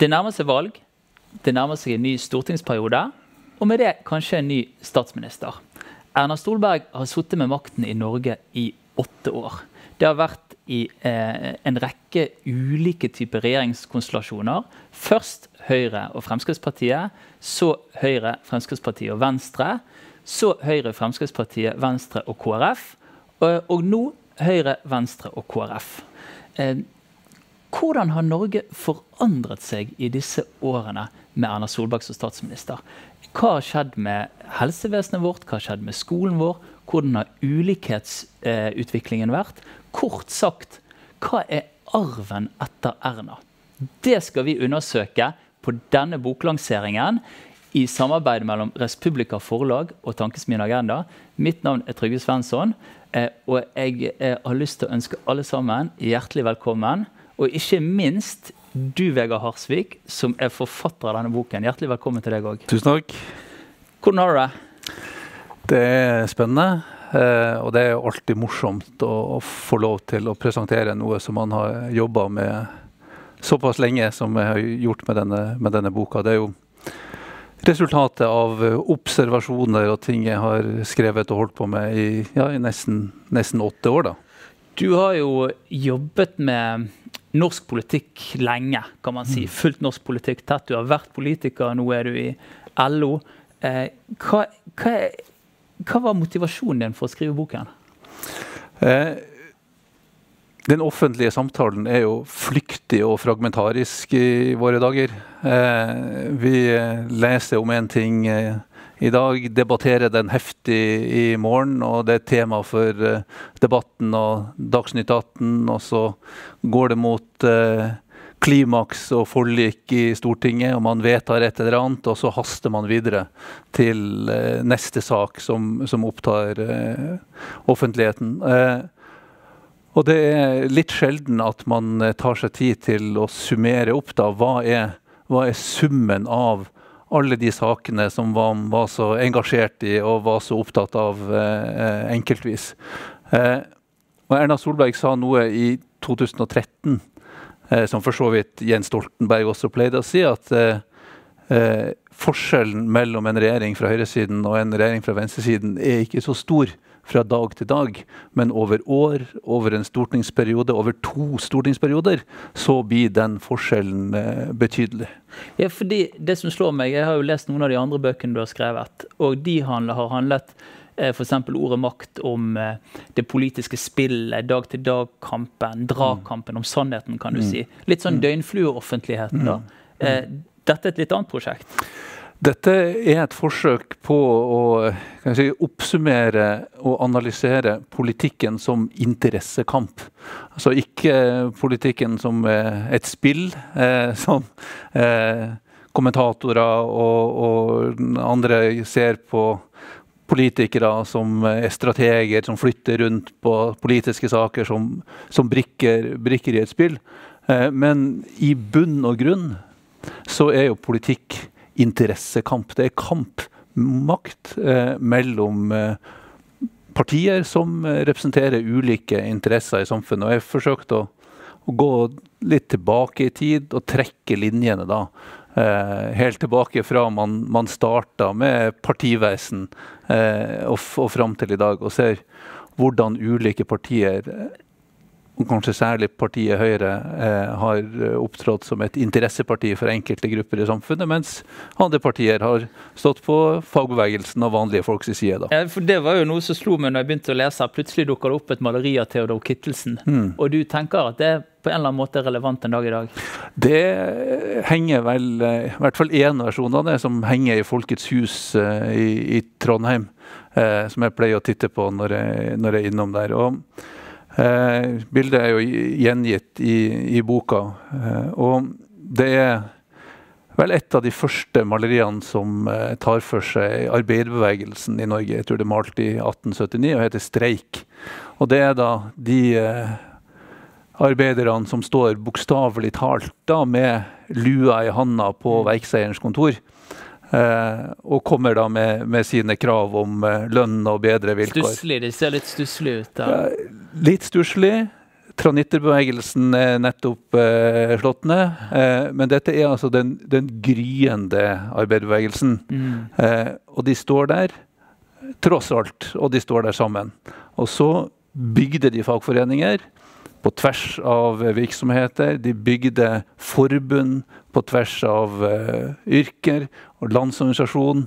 Det nærmer seg valg. Det nærmer seg en ny stortingsperiode. Og med det kanskje en ny statsminister. Erna Stolberg har sittet med makten i Norge i åtte år. Det har vært i eh, en rekke ulike typer regjeringskonstellasjoner. Først Høyre og Fremskrittspartiet, så Høyre, Fremskrittspartiet og Venstre. Så Høyre, Fremskrittspartiet, Venstre og KrF. Og, og nå Høyre, Venstre og KrF. Eh, hvordan har Norge forandret seg i disse årene med Erna Solberg som statsminister? Hva har skjedd med helsevesenet vårt, hva har skjedd med skolen vår? Hvordan har ulikhetsutviklingen vært? Kort sagt, hva er arven etter Erna? Det skal vi undersøke på denne boklanseringen i samarbeid mellom Respublika Forlag og Tankesmien Agenda. Mitt navn er Trygve Svensson, eh, og jeg eh, har lyst til å ønske alle sammen hjertelig velkommen. Og ikke minst du, Vegard Harsvik, som er forfatter av denne boken. Hjertelig velkommen til deg òg. Tusen takk. Hvordan har du det? Det er spennende. Eh, og det er alltid morsomt å, å, få lov til å presentere noe som man har jobba med såpass lenge som jeg har gjort med denne, med denne boka. Det er jo resultatet av observasjoner og ting jeg har skrevet og holdt på med i, ja, i nesten, nesten åtte år. da. Du har jo jobbet med norsk politikk lenge, kan man si. Mm. Fullt norsk politikk tett. Du har vært politiker, nå er du i LO. Eh, hva, hva, hva, var motivasjonen din for å skrive boken? Eh, den offentlige samtalen er jo flyktig og fragmentarisk i våre dager. Eh, vi leser om en ting eh, i dag, debatterer den heftig i morgen, og det er tema for uh, debatten og Dagsnytt 18. Og så går det mot uh, klimaks og forlik i Stortinget, og man vedtar et eller annet, og så haster man videre til uh, neste sak som, som opptar offentligheten. og det er litt sjelden at man tar seg tid til å summere opp da, hva er, hva er summen av alle de sakene som man var så engasjert i og var så opptatt av eh, enkeltvis. Eh, og Erna Solberg sa noe i 2013 eh, som for så vidt Jens Stoltenberg også pleide å si, at eh, eh, forskjellen mellom en regjering fra høyresiden og en regjering fra venstresiden er ikke så stor fra dag til dag, men over år, over en stortingsperiode, over to stortingsperioder, så blir den forskjellen eh, betydelig. Ja, fordi det som slår meg, Jeg har jo lest noen av de andre bøkene du har skrevet, og de har handlet eh, F.eks. ordet makt om eh, det politiske spillet, dag-til-dag-kampen, dragkampen, om sannheten, kan du mm. si. Litt sånn mm. døgnflueoffentligheten, da. Mm. Dette er et litt annet prosjekt? Dette er et forsøk på å si, oppsummere og analysere politikken som interessekamp. Altså ikke politikken som et spill eh, som eh, kommentatorer og, og, andre ser på politikere som er strateger som flytter rundt på politiske saker som, som brikker, brikker, i et spill. Eh, men i bunn og grunn så er jo politikk interessekamp. Det er kampmakt eh, mellom eh, partier som representerer ulike interesser i samfunnet. Og jeg forsøkte å, å gå litt tilbake i tid og trekke linjene da. Eh, helt tilbake fra man, man starta med partivesen eh, og, og fram til i dag, og ser hvordan ulike partier kanskje særlig partiet Høyre eh, har eh, opptrådt som et interesseparti for enkelte grupper i samfunnet, mens andre partier har stått på fagbevegelsen og vanlige folks side. Da. Ja, for Det var jo noe som slo meg når jeg begynte å lese. Plutselig dukker det opp et maleri av Theodor Kittelsen. Mm. Og du tenker at det på en eller annen måte er relevant en dag i dag? Det henger vel, eh, i hvert fall én versjon av det, som henger i Folkets hus i, i Trondheim. Eh, som jeg pleier å titte på når jeg, når jeg er innom der. og bildet er jo gjengitt i, i boka. Eh, og det er vel et av de første maleriene som eh, tar for seg arbeiderbevegelsen i Norge. Jeg tror det er malt i 1879 og heter 'Streik'. Og det er da de eh, arbeiderne som står bokstavelig talt da med lua i handa på mm. verkseierens kontor Eh, og kommer da med, med, sine krav om eh, lønn og bedre vilkår. Stusslig, De ser litt stusslige ut? da. Litt stusslig. Tranitterbevegelsen er nettopp eh, slått ned. Eh, men dette er altså den, den gryende arbeiderbevegelsen. Mm. Eh, og de står der, tross alt, og de står der sammen. Og så bygde de fagforeninger på tvers av virksomheter. De bygde forbund på tvers av uh, yrker og landsorganisasjon.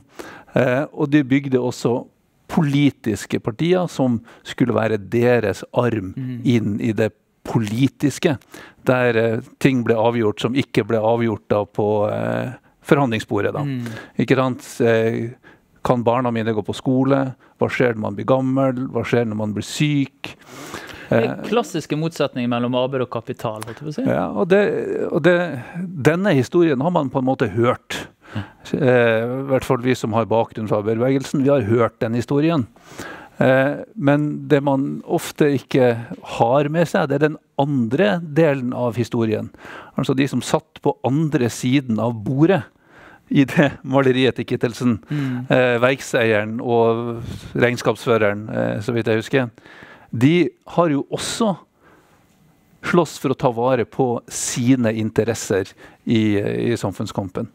Uh, og de bygde også politiske partier som skulle være deres arm mm. inn i det politiske. Der uh, ting ble avgjort som ikke ble avgjort da på forhandlingsbordet. Da. Mm. Ikke sant? Kan barna mine gå på skole? Hva skjer når man blir gammel? Hva skjer når man blir syk? Den klassiske motsetningen mellom arbeid og kapital. Si. Ja, og, det, og det, Denne historien har man på en måte hørt. Eh, I hvert fall vi som har bakgrunn fra bevegelsen, Vi har hørt den historien. Eh, men det man ofte ikke har med seg, det er den andre delen av historien. Altså de som satt på andre siden av bordet i det maleriet til Kittelsen. Mm. Eh, verkseieren og regnskapsføreren, så vidt jeg husker de har jo også slåss for å ta vare på sine interesser i, i samfunnskampen.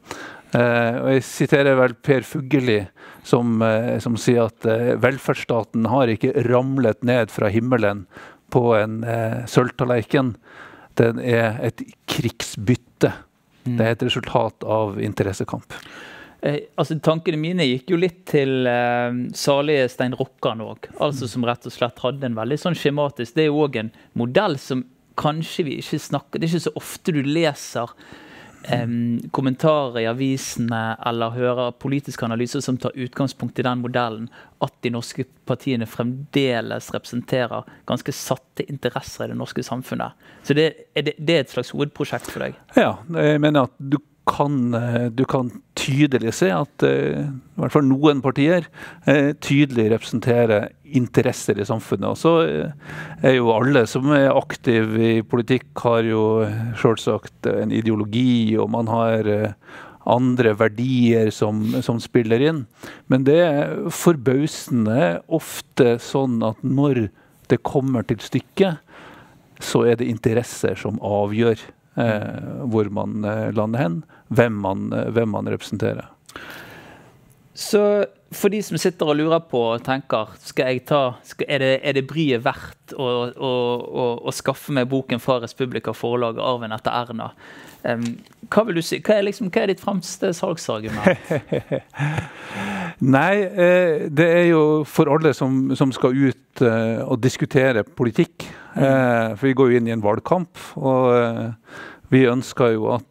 Eh, og jeg siterer vel Per Fugelli, som, eh, som sier at eh, velferdsstaten har ikke ramlet ned fra himmelen på en eh, sølvtallerken. Den er et krigsbytte. Mm. Det er et resultat av interessekamp. Eh, altså Tankene mine gikk jo litt til eh, salige Stein Rokkan òg. Altså som rett og slett hadde en veldig sånn skjematisk Det er jo òg en modell som kanskje vi ikke snakker Det er ikke så ofte du leser eh, kommentarer i avisene eller hører politiske analyser som tar utgangspunkt i den modellen, at de norske partiene fremdeles representerer ganske satte interesser i det norske samfunnet. Så det, er, det, det er et slags hovedprosjekt for deg? Ja, jeg mener at du kan, eh, du kan tydelig se at uh, i hvert fall noen partier uh, tydelig representerer interesser i samfunnet. Og så er jo alle som er aktive i politikk, har jo selvsagt en ideologi, og man har andre verdier som, som, spiller inn. Men det er forbausende ofte sånn at når det kommer til stykket, så er det interesser som avgjør eh, hvor man eh, lander hen, hvem man, eh, hvem man, representerer. Så for de som sitter og lurer på og tenker skal jeg ta, skal, er, det, er det bryet verdt å, å, å, å, skaffe meg boken fra Republika forlag, 'Arven etter Erna'? Um, hva si? Hva er, liksom, hva er ditt fremste salgsargument? Nei, eh, det er jo for alle som, som skal ut eh, og diskutere politikk. Mm. Eh, for vi går jo inn i en valgkamp, og vi ønsker jo at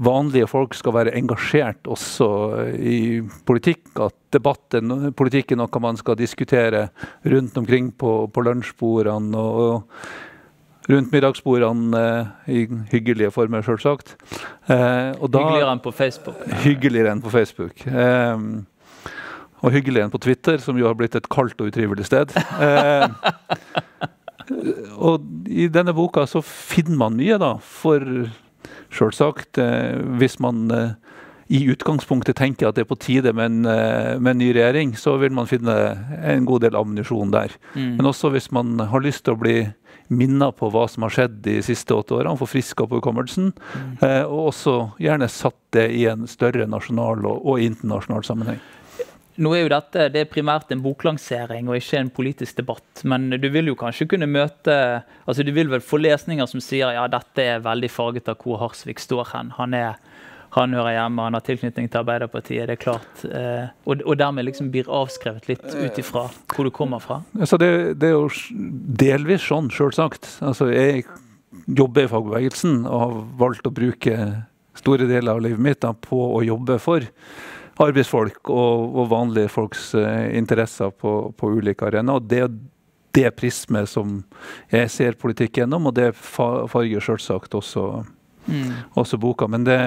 vanlige folk skal være engasjert også i politikk. At debatten, politikk er noe man skal diskutere rundt omkring på, på lunsjbordene. og rundt middagsbordene eh, i hyggelige former, selvsagt. Eh, hyggeligere enn på Facebook? Hyggeligere enn på Facebook. Eh, og hyggelig en på Twitter, som jo har blitt et kaldt og utrivelig sted. Eh, og i denne boka så finner man mye, da. For selvsagt, eh, hvis man eh, i utgangspunktet tenker at det er på tide med en, med en ny regjering, så vil man finne en god del ammunisjon der. Mm. Men også hvis man har lyst til å bli minna på hva som har skjedd de siste åtte årene, forfriska på hukommelsen. Mm. Eh, og også gjerne satt det i en større nasjonal og, og, internasjonal sammenheng. Nå er jo dette det er primært en boklansering og ikke en politisk debatt. Men du vil jo kanskje kunne møte altså Du vil vel få lesninger som sier ja, dette er veldig farget av hvor Harsvik står hen. Han er han hører hjemme, han har tilknytning til Arbeiderpartiet. det er klart. Eh, og, og, dermed liksom blir avskrevet litt ut ifra hvor du kommer fra? Altså det, det, er jo delvis sånn, selvsagt. Altså jeg jobber i fagbevegelsen og har valgt å bruke store deler av livet mitt da, på å jobbe for arbeidsfolk og, og vanlige folks uh, interesser på, på ulike arenaer. Det er det prismet som jeg ser politikk gjennom, og det farger selvsagt også mm. også boka. Men det,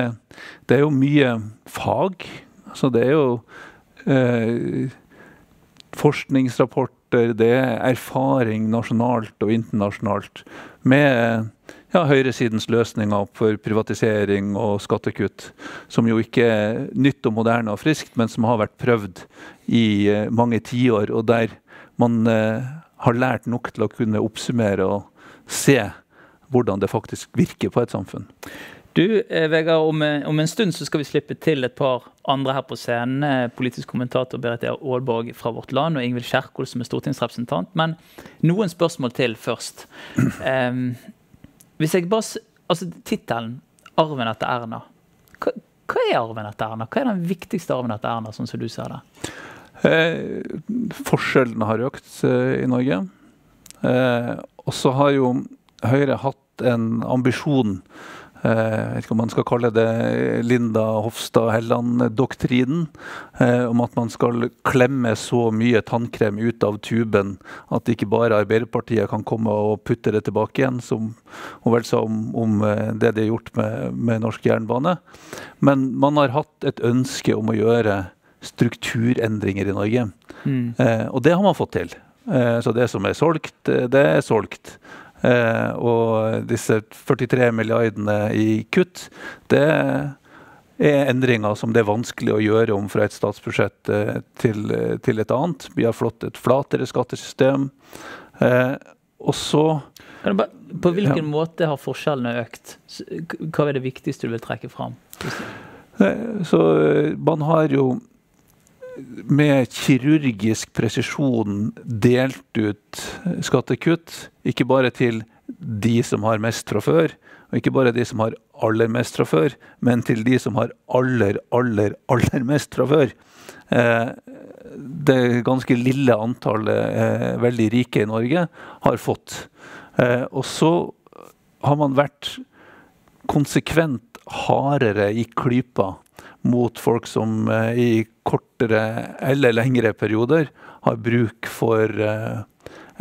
det, er jo mye fag. Altså det er jo eh, forskningsrapporter, det er erfaring nasjonalt og internasjonalt med ja, høyresidens løsninger for privatisering og skattekutt, som jo ikke er nytt og moderne og friskt, men som har vært prøvd i eh, mange tiår, og der man eh, har lært nok til å kunne oppsummere og se hvordan det faktisk virker på et samfunn. Du, eh, Vegard, om, om, en stund så skal vi slippe til et par andre her på scenen. Politisk kommentator Berit Aalborg fra Vårt Land og Ingvild Kjerkol som er stortingsrepresentant. Men noen spørsmål til først. Um, hvis jeg bare, altså Tittelen 'Arven etter Erna'. Hva, hva, er arven etter Erna? Hva er den viktigste arven etter Erna, sånn som du ser det? Eh, forskjellene har økt eh, i Norge. Eh, og så har jo Høyre hatt en ambisjon jeg eh, vet ikke om man skal kalle det Linda Hofstad Helland-doktrinen. Eh, om at man skal klemme så mye tannkrem ut av tuben at ikke bare Arbeiderpartiet kan komme og putte det tilbake igjen, som hun vel sa om, om eh, det de har gjort med, med norsk jernbane. Men man har hatt et ønske om å gjøre strukturendringer i Norge. Mm. Eh, og det har man fått til. Eh, så det som er solgt, det er solgt. Eh, og disse 43 milliardene i kutt, det er endringer som det er vanskelig å gjøre om fra et statsbudsjett eh, til, til et annet. Vi har fått et flatere skattesystem. Eh, og så På hvilken ja. måte har forskjellene økt? Hva er det viktigste du vil trekke fram? Så man har jo med kirurgisk presisjon delt ut skattekutt. Ikke bare til de som har mest fra før, og ikke bare de som har aller mest fra før, men til de som har aller, aller, aller mest fra før. Eh, det ganske lille antallet eh, veldig rike i Norge har fått. Eh, og så har man vært konsekvent hardere i klypa mot folk som i kortere eller lengre perioder har bruk for eh,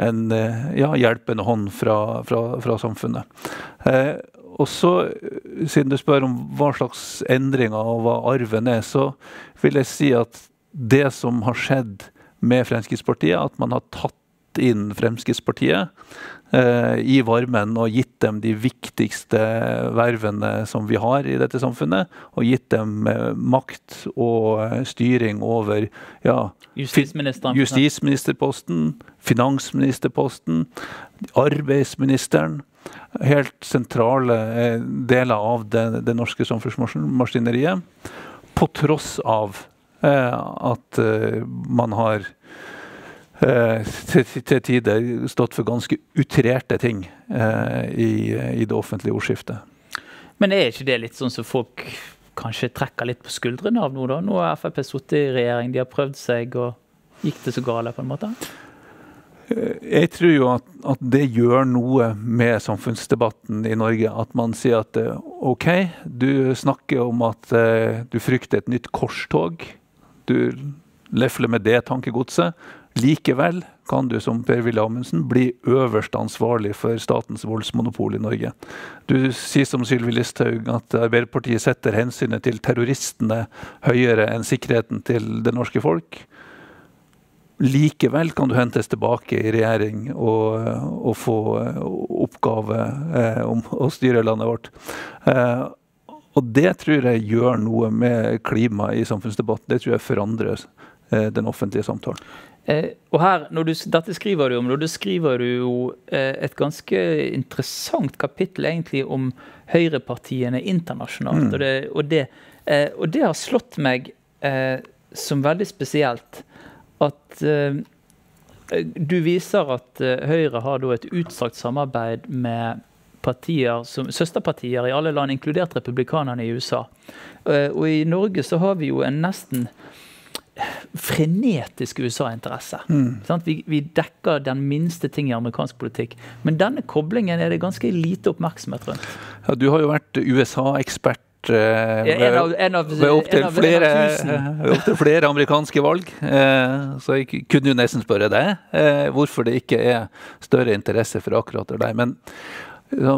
en eh, ja, hjelpende hånd fra, fra, fra samfunnet. Eh, og så, Siden du spør om hva slags endringer og hva arven er, så vil jeg si at det som har skjedd med Fremskrittspartiet, at man har tatt inn Fremskrittspartiet eh, i varmen og gitt dem de viktigste vervene som vi har i dette samfunnet. Og gitt dem eh, makt og eh, styring over ja, justisministerposten, finansministerposten, arbeidsministeren. Helt sentrale eh, deler av det, det norske samfunnsmaskineriet. På tross av eh, at eh, man har Eh, til, til tider stått for ganske utrerte ting eh, i, i, det offentlige ordskiftet. Men er ikke det litt sånn som folk kanskje trekker litt på skuldrene av nå, da? Nå har Frp sittet i regjering, de har prøvd seg, og gikk det så gale, på en måte? Eh, jeg tror jo at, at, det gjør noe med samfunnsdebatten i Norge. At man sier at OK, du snakker om at uh, du frykter et nytt korstog. Du lefler med det tankegodset. Likevel kan du som Per-Willy Amundsen bli øverst ansvarlig for statens voldsmonopol i Norge. Du sier som Sylvi Listhaug at Arbeiderpartiet setter hensynet til terroristene høyere enn sikkerheten til det norske folk. Likevel kan du hentes tilbake i regjering og, og få oppgave eh, om å styre landet vårt. Eh, og det tror jeg gjør noe med klimaet i samfunnsdebatten. Det tror jeg forandrer eh, den offentlige samtalen. Eh, og her, du, Dette skriver du om, og da skriver du jo eh, et ganske interessant kapittel egentlig om høyrepartiene internasjonalt. Mm. Og, det, og, det, eh, og, det, har slått meg eh, som veldig spesielt at eh, du viser at eh, Høyre har et utstrakt samarbeid med partier som, søsterpartier i alle land, inkludert republikanerne i USA. og i Norge så har vi jo en nesten frenetisk USA-interesse. Mm. Vi, vi, dekker den minste ting i amerikansk politikk. Men denne koblingen er det ganske lite oppmerksomhet rundt. Ja, du har jo vært USA-ekspert eh, ved opptil flere, opp flere, amerikanske valg. Eh, så jeg kunne jo nesten spørre deg eh, hvorfor det ikke er større interesse for akkurat deg. Men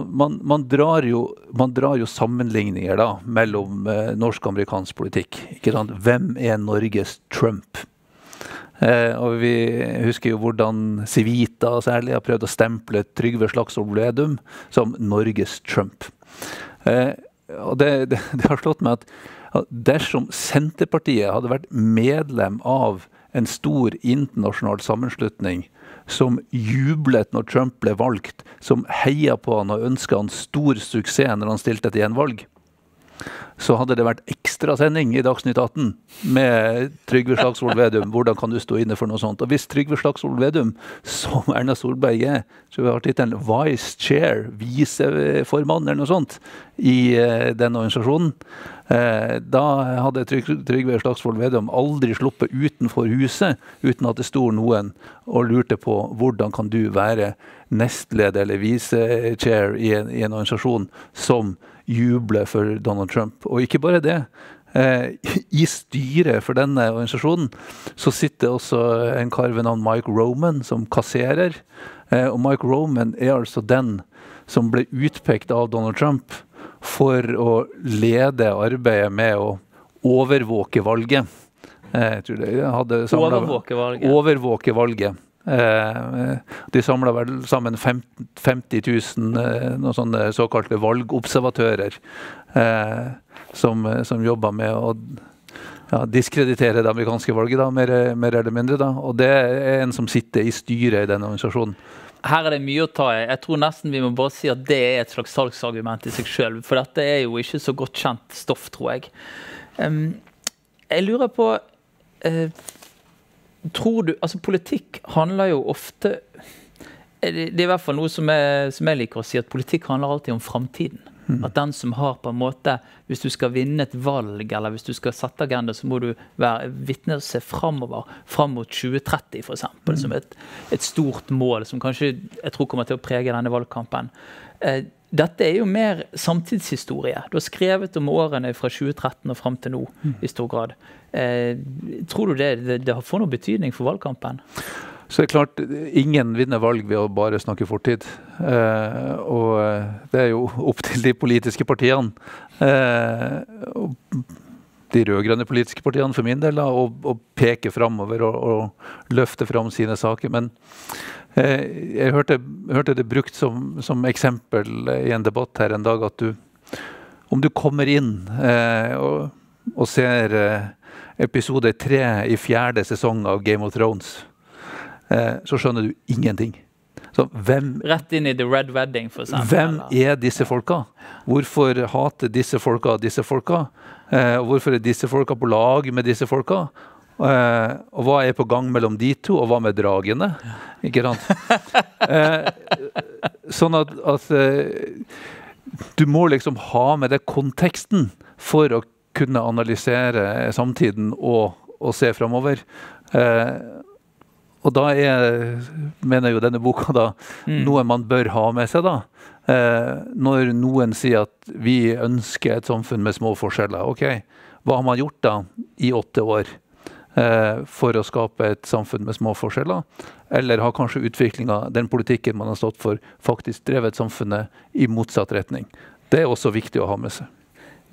man, man, drar jo, man, drar jo, sammenligninger da, mellom eh, norsk og amerikansk politikk. Hvem er Norges Trump? Eh, og Vi husker jo hvordan Civita særlig har prøvd å stemple Trygve Slagsvold Vedum som Norges Trump. Eh, og det, det, det, har slått meg at dersom Senterpartiet hadde vært medlem av en stor internasjonal sammenslutning som jublet når Trump ble valgt, som heia på han og ønska han stor suksess når han stilte til gjenvalg, så hadde det vært ekstrasending i Dagsnytt 18 med Trygve Slagsvold Vedum. Hvordan kan du stå inne for noe sånt? Og hvis Trygve Slagsvold Vedum, som Erna Solberg er, så har tittelen vice chair, viseformann eller noe sånt, i uh, den organisasjonen, da hadde Trygve Slagsvold Vedum aldri sluppet utenfor huset uten at det sto noen og lurte på hvordan kan du være nestleder eller vice-chair i, i en organisasjon som jubler for Donald Trump. Og ikke bare det. Eh, I styret for denne organisasjonen så sitter også en kar ved navn Mike Roman som kasserer. Eh, og Mike Roman er altså den som ble utpekt av Donald Trump for å lede arbeidet med å overvåke valget. Eh, jeg tror de hadde overvåke valget. Overvåke valget. Eh, de samla vel sammen 50 000 eh, noen sånne såkalte valgobservatører som, som jobba med å ja, diskreditere det amerikanske valget, da, mer, mer, eller mindre. Da. Og det er en som sitter i styret i denne organisasjonen. Her er det mye å ta i. Jeg tror nesten vi må bare si at det er et slags salgsargument i seg sjøl. For dette er jo ikke så godt kjent stoff, tror jeg. Um, jeg lurer på uh, tror du Altså, politikk handler jo ofte Det er i hvert fall noe som jeg, som jeg liker å si, at politikk handler alltid om framtiden. At den som har på en måte Hvis du skal vinne et valg, eller hvis du skal sette agenda, så må du være vitne og se framover. Fram mot 2030, f.eks. Mm. Som et, et stort mål som kanskje jeg tror kommer til å prege denne valgkampen. Eh, dette er jo mer samtidshistorie. Du har skrevet om årene fra 2013 og fram til nå mm. i stor grad. Eh, tror du det, det, det får noen betydning for valgkampen? Så det er klart, Ingen vinner valg ved å bare snakke fortid. Eh, og det er jo opp til de politiske partiene. Eh, de rød-grønne politiske partiene for min del, da, å, og peke framover og, og, løfte fram sine saker. Men eh, jeg hørte, hørte, det brukt som, som, eksempel i en debatt her en dag at du Om du kommer inn eh, og, og, ser eh, episode tre i fjerde sesong av Game of Thrones, eh, så skjønner du ingenting. Så hvem, Rett inn i The Red Wedding, for eksempel. Hvem er disse folka? Hvorfor hater disse folka disse folka? Eh, hvorfor er disse folka på lag med disse folka? Eh, og hva er på gang mellom de to, og hva med dragene? Ikke sant? eh, sånn at, at eh, du må liksom ha med deg konteksten for å kunne analysere samtiden og, og se framover. Eh, og da er, mener jo denne boka da, mm. noe man bør ha med seg. da. Eh, når noen sier at vi ønsker et samfunn med små forskjeller. Ok, hva har man gjort da i åtte år eh, for å skape et samfunn med små forskjeller? Eller har kanskje utviklinga, den politikken man har stått for, faktisk drevet samfunnet i motsatt retning? Det er også viktig å ha med seg.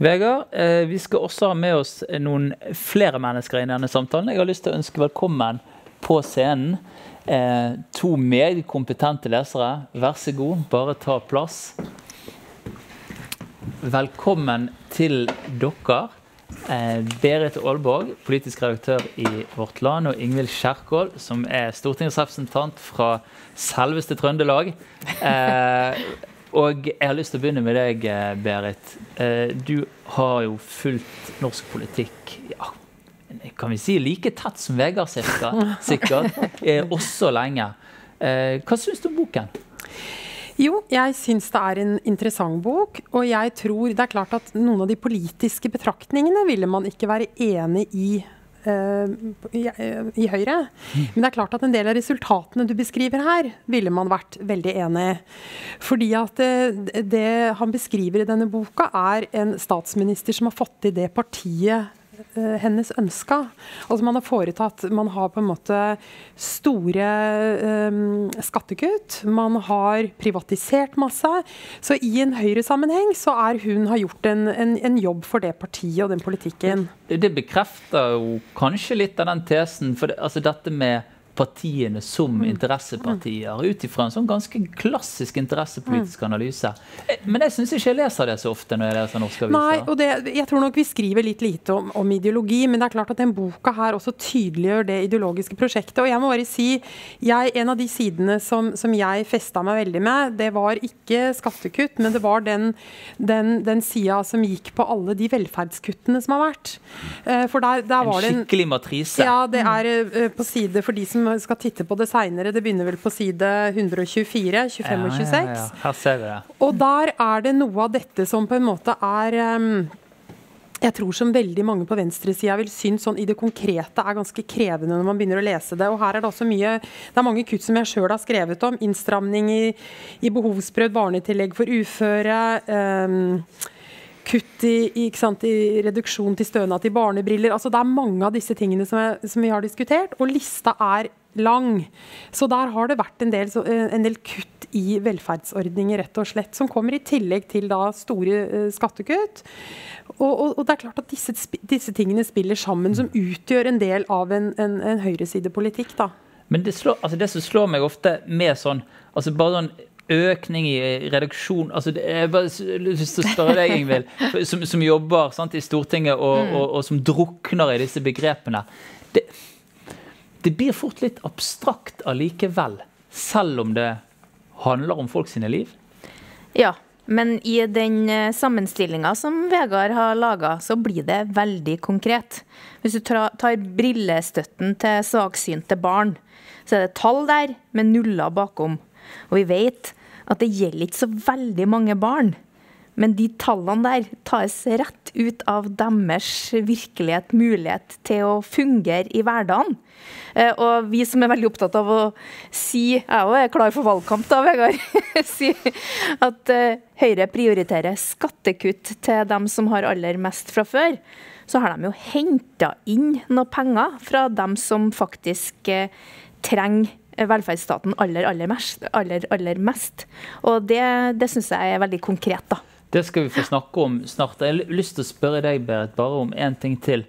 Vegard, eh, vi skal også ha med oss noen flere mennesker i denne samtalen. Jeg har lyst til å ønske velkommen på scenen eh, to meget kompetente lesere. Vær så god, bare ta plass. Velkommen til dere. Eh, Berit Aalborg, politisk redaktør i Vårt Land, og Ingvild Kjerkol, som er stortingsrepresentant fra selveste Trøndelag. Eh, og jeg har lyst til å begynne med deg, eh, Berit. Eh, du har jo fulgt norsk politikk ja, kan vi si like tett som Vegard cirka, sikkert. Også lenge. Eh, hva syns du om boken? Jo, jeg syns det er en interessant bok. Og jeg tror det er klart at noen av de politiske betraktningene ville man ikke være enig i Eh, i, i, Høyre. Men det er klart at en del av resultatene du beskriver her, ville man vært veldig enig i. Fordi at det, det han beskriver i denne boka, er en statsminister som har fått i det partiet Eh, hennes ønska. Altså man har foretatt Man har på en måte store um, skattekutt. Man har privatisert masse. Så i en Høyre-sammenheng så er hun har gjort en, en, en, jobb for det partiet og den politikken. Det bekrefter jo kanskje litt av den tesen. For det, altså dette med partiene som mm. interessepartier, ut ifra en sånn ganske klassisk interessepolitisk mm. analyse. Eh, men jeg syns ikke jeg leser det så ofte når jeg leser norske aviser. Nei, og det, jeg tror nok vi skriver litt lite om, om, ideologi, men det er klart at den boka her også tydeliggjør det ideologiske prosjektet. Og jeg må bare si, jeg, en av de sidene som, som jeg festa meg veldig med, det var ikke skattekutt, men det var den, den, den sida som gikk på alle de velferdskuttene som har vært. Eh, for der, der var det en skikkelig matrise. Ja, det er eh, på side for de som skal titte på det seinere. Det begynner vel på side 124, 25 og 26. Ja, ja, Her ser vi det. Og der er det noe av dette som på en måte er um, jeg tror som veldig mange på venstresida vil synes sånn i det konkrete er ganske krevende når man begynner å lese det. Og her er det også mye Det er mange kutt som jeg sjøl har skrevet om. Innstramning i, i behovsprøvd barnetillegg for uføre. Um, kutt i, i, sant, i, reduksjon til stønad til barnebriller. Altså, det er mange av disse tingene som, er, som, vi har diskutert, og lista er lang. Så der har det vært en del, eh, en del, kutt i velferdsordninger, rett og slett, som kommer i tillegg til da store uh, skattekutt. Og, og, og, det er klart at disse, disse, tingene spiller sammen, som utgjør en del av en, en, en høyresidepolitikk. da. Men det, slår, altså det, som slår meg ofte med sånn altså bare sånn økning i reduksjon altså Jeg har bare lyst til å spørre deg, Ingvild, som, som, jobber sant, i Stortinget og, mm. og, og, som drukner i disse begrepene. Det, det blir fort litt abstrakt allikevel, selv om det handler om folk sine liv? Ja, men i den eh, sammenstillinga som Vegard har laga, så blir det veldig konkret. Hvis du tar brillestøtten til svaksynte barn, så er det tall der med nuller bakom. Og vi vet at det gjelder ikke så veldig mange barn. Men de tallene der tas rett ut av deres virkelighet, mulighet til å fungere i hverdagen. Eh, og vi som er veldig opptatt av å si, jeg òg er klar for valgkamp da, Vegard, si at eh, Høyre prioriterer skattekutt til dem som har aller mest fra før, så har de jo henta inn noe penger fra dem som faktisk eh, trenger velferdsstaten aller, aller mest. Aller, aller mest. Og det, det syns jeg er veldig konkret, da. Det skal vi få snakke om snart. Jeg har lyst til å spørre deg, Berit, bare om én ting til.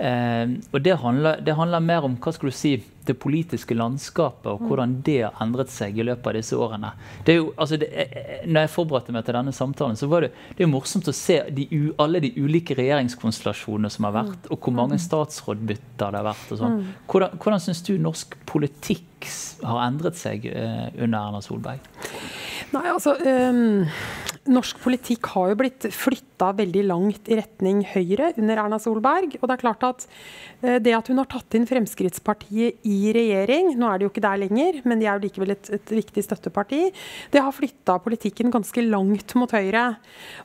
Eh, og det handler, det handler, mer om hva skal du si, det politiske landskapet og hvordan det har endret seg i løpet av disse årene. Det jo, altså det, når jeg forberedte meg til denne samtalen, så var det, det er morsomt å se de, alle de ulike regjeringskonstellasjonene som har vært, og hvor mange statsrådbytter det har vært. og sånn. Hvordan, hvordan syns du norsk politikk har endret seg uh, under Erna Solberg? Nei, altså... Um norsk politikk har jo blitt flytta veldig langt i retning Høyre under Erna Solberg. Og det er klart at eh, det at hun har tatt inn Fremskrittspartiet i regjering, nå er de jo ikke der lenger, men de er jo likevel et, et viktig støtteparti, det har flytta politikken ganske langt mot Høyre.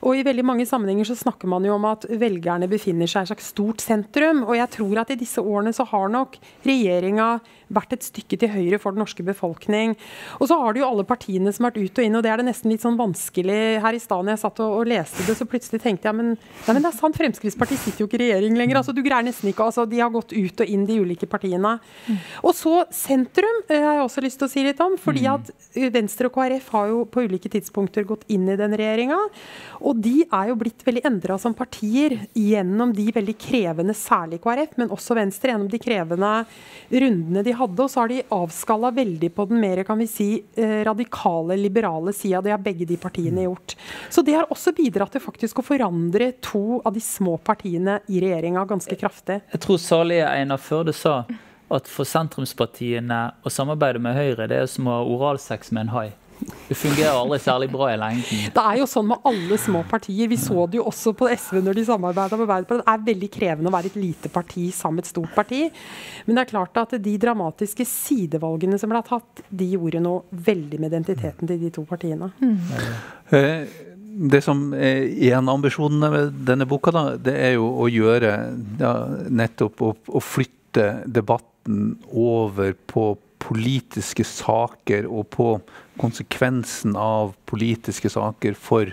Og i veldig mange sammenhenger så snakker man jo om at velgerne befinner seg i et slags stort sentrum. Og jeg tror at i disse årene så har nok regjeringa vært et stykke til høyre for den norske befolkning. Og så har du jo alle partiene som har vært ut og inn, og det er det nesten litt sånn vanskelig her i stad når jeg satt og, og, leste det, så plutselig tenkte jeg men, nei, men det er sant, Fremskrittspartiet sitter jo ikke i regjering lenger. altså Du greier nesten ikke altså De har gått ut og inn, de ulike partiene. Mm. Og så sentrum jeg har jeg også lyst til å si litt om. fordi mm. at eh, Venstre og KrF har jo på ulike tidspunkter gått inn i den regjeringa. Og de er jo blitt veldig endra som partier gjennom de veldig krevende, særlig KrF, men også Venstre, gjennom de krevende rundene de hadde. Og så har de avskalla veldig på den mer kan vi si, eh, radikale, liberale sida. Det har begge de partiene mm. gjort. Så det har også bidratt til faktisk å forandre to av de små partiene i regjeringa ganske kraftig. Jeg tror salige Einar Førde sa at for sentrumspartiene å samarbeide med Høyre, det er som å ha oralsex med en hai. Det fungerer aldri særlig bra i lengden. Det er jo sånn med alle små partier. Vi så det jo også på SV når de samarbeida med Arbeiderpartiet. Det er veldig krevende å være et lite parti sammen med et stort parti. Men det er klart at de dramatiske sidevalgene som ble tatt, de gjorde noe veldig med identiteten til de to partiene. Mm det som er en av ambisjonene med denne boka, da, det er jo å gjøre ja, nettopp å, å, flytte debatten over på politiske saker og på konsekvensen av politiske saker for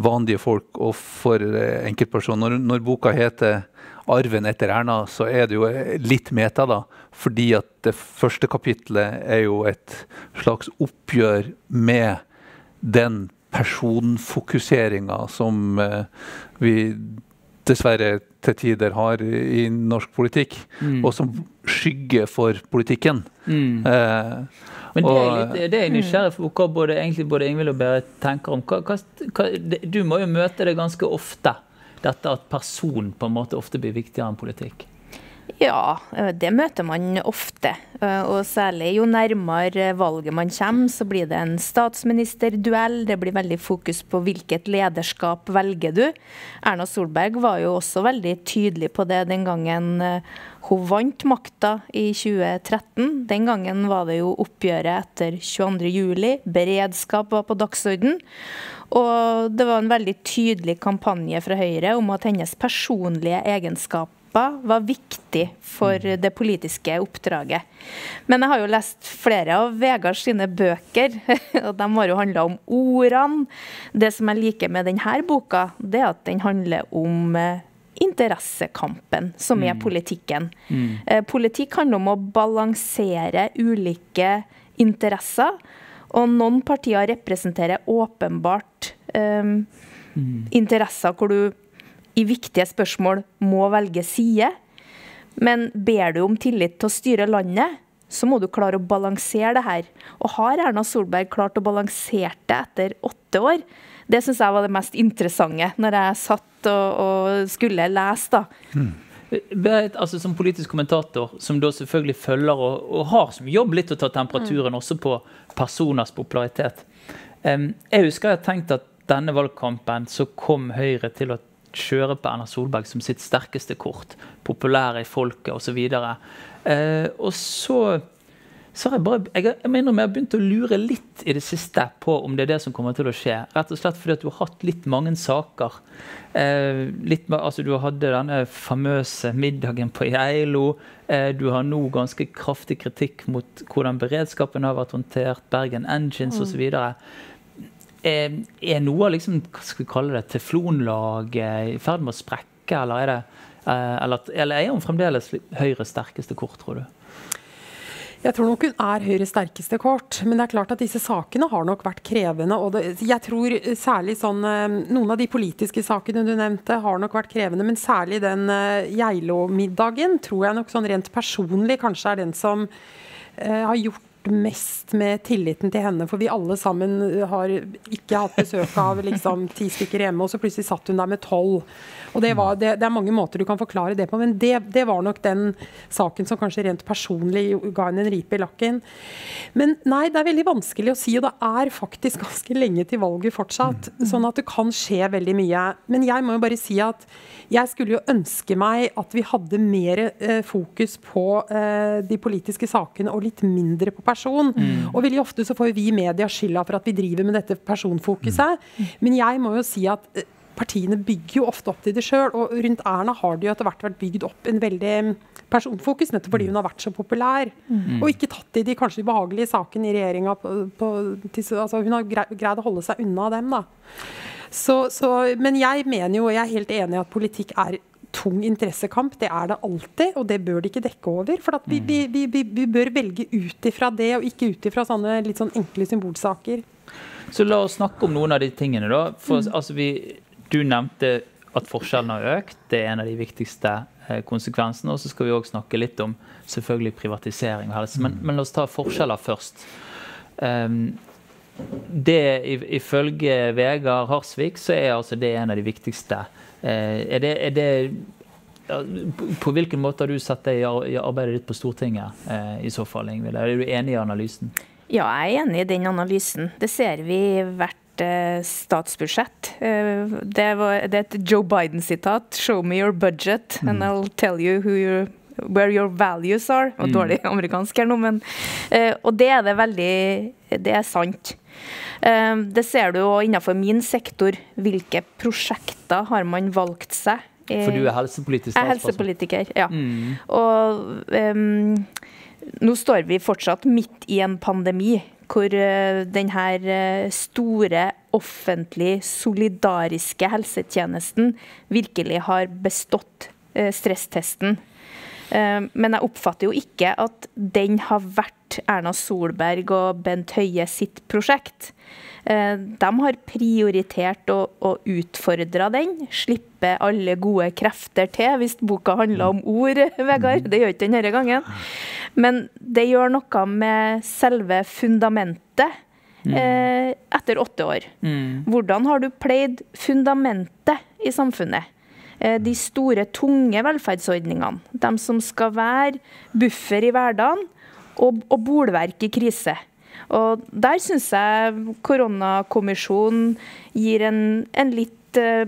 vanlige folk og for eh, enkeltpersoner. Når, når boka heter 'Arven etter Erna', så er det jo litt meta, da. Fordi at det første kapitlet er jo et slags oppgjør med den personfokuseringa som eh, vi dessverre til tider har i, norsk politikk, mm. og som skygger for politikken. Mm. Eh, Men det er, litt, det er nysgjerrig for hva både, egentlig både Ingvild og Berit tenker om. Hva, hva, du må jo møte det ganske ofte, dette at person på en måte ofte blir viktigere enn politikk. Ja, eh, det møter man ofte. Eh, og særlig jo nærmere valget man kommer, så blir det en statsministerduell. Det blir veldig fokus på hvilket lederskap velger du. Erna Solberg var jo også veldig tydelig på det den gangen eh, hun vant makta i 2013. Den gangen var det jo oppgjøret etter 22.07. Beredskap var på dagsorden. Og det var en veldig tydelig kampanje fra Høyre om at hennes personlige egenskap var viktig for mm. det politiske oppdraget. Men jeg har jo lest flere av Vegard sine bøker, og de har jo handla om ordene. Det som jeg liker med denne boka, det er at den handler om eh, interessekampen, som er mm. politikken. Mm. Eh, politikk handler om å balansere ulike interesser. Og noen partier representerer åpenbart um, mm. interesser hvor du i viktige spørsmål må velge side. Men ber du om tillit til å styre landet, så må du klare å balansere det her. Og har Erna Solberg klart å balansere det etter åtte år? Det syns jeg var det mest interessante når jeg satt og, og skulle lese. da. Hmm. Altså Som politisk kommentator, som da selvfølgelig følger og, og har som jobb litt å ta temperaturen mm. også på personers popularitet. Um, jeg husker jeg har tenkt at denne valgkampen så kom Høyre til å kjøre på Erna Solberg som sitt sterkeste kort. Populære i folket osv. Eh, og så så har jeg bare jeg, jeg mener jeg har begynt å lure litt i det siste på om det er det som kommer til å skje. Rett og slett fordi at du har hatt litt mange saker. Eh, litt, altså Du hadde denne famøse middagen på Geilo. Eh, du har nå ganske kraftig kritikk mot hvordan beredskapen har vært håndtert. Bergen Engines mm. osv. Er, er noe av liksom, hva skal vi kalle det, teflonlaget i ferd med å sprekke, eller er, det, eh, eller, eller er hun fremdeles Høyres sterkeste kort, tror du? Jeg tror nok hun er Høyres sterkeste kort, men det er klart at disse sakene har nok vært krevende. og det, jeg tror særlig sånn, eh, Noen av de politiske sakene du nevnte har nok vært krevende, men særlig den Geilo-middagen tror jeg nok sånn rent personlig kanskje er den som eh, har gjort mest med tilliten til henne. For vi alle sammen har ikke hatt besøk av liksom, ti stykker hjemme, og så plutselig satt hun der med tolv. Og det, var, det, det, er mange måter du kan forklare det på, men det, det, var nok den saken som kanskje rent personlig ga henne en ripe i lakken. Men nei, det er veldig vanskelig å si, og det er faktisk ganske lenge til valget fortsatt. Sånn at det kan skje veldig mye. Men jeg må jo bare si at jeg skulle jo ønske meg at vi hadde mer eh, fokus på eh, de politiske sakene og litt mindre på person. Mm. Og veldig ofte så får vi i media skylda for at vi driver med dette personfokuset. Mm. Men jeg må jo si at eh, partiene bygger jo ofte opp til det sjøl. Og rundt Erna har det jo etter hvert vært bygd opp en veldig personfokus, nettopp fordi hun har vært så populær. Mm. Og ikke tatt i de kanskje ubehagelige sakene i regjeringa. Altså, hun har greid å holde seg unna dem, da. Så, så, men jeg mener jo, og jeg er helt enig i at politikk er tung interessekamp. Det er det alltid, og det bør det ikke dekke over. For vi, vi, vi, vi, bør velge ut ifra det, og ikke ut ifra sånne litt sånn enkle symbolsaker. Så la oss snakke om noen av de tingene, da. For, mm. altså, du nevnte at forskjellene har økt. Det er en av de viktigste eh, konsekvensene. Og så skal vi òg snakke litt om selvfølgelig privatisering og helse. Men, mm. men la oss ta forskjeller først. Um, det Ifølge Vegard Harsvik så er altså det en av de viktigste. Eh, er det, er det på hvilken måte har du sett det i arbeidet ditt på Stortinget eh, i så fall, Ingvild? Er du enig i analysen? Ja, jeg er enig i den analysen. Det ser vi i hvert eh, statsbudsjett. Det, var, det er et Joe Biden-sitat. 'Show me your budget, and mm. I'll tell you who you're Where your values are. Og mm. dårlig amerikansk her nå, men Og det er det veldig Det er sant. Ehm, det ser du jo innenfor min sektor. Hvilke prosjekter har man valgt seg? For du er helsepolitisk Jeg er helsepolitiker, ja. Mm. Og um, nå står vi fortsatt midt i en pandemi hvor uh, denne store, offentlig, solidariske helsetjenesten virkelig har bestått uh, stresstesten. Eh, men jeg oppfatter jo ikke at den har vært Erna Solberg og Bent Høie sitt prosjekt. Eh, de har prioritert å, å utfordre den. Slippe alle gode krefter til, hvis boka handler om ord, Vegard. Det gjør ikke den denne gangen. Men det gjør noe med selve fundamentet. Mm. Eh, etter åtte år. Mm. Hvordan har du pleid fundamentet i samfunnet? Eh, de store, tunge velferdsordningene. De som skal være buffer i hverdagen og, og bolverk i krise. Og Der syns jeg koronakommisjonen gir en, en litt uh,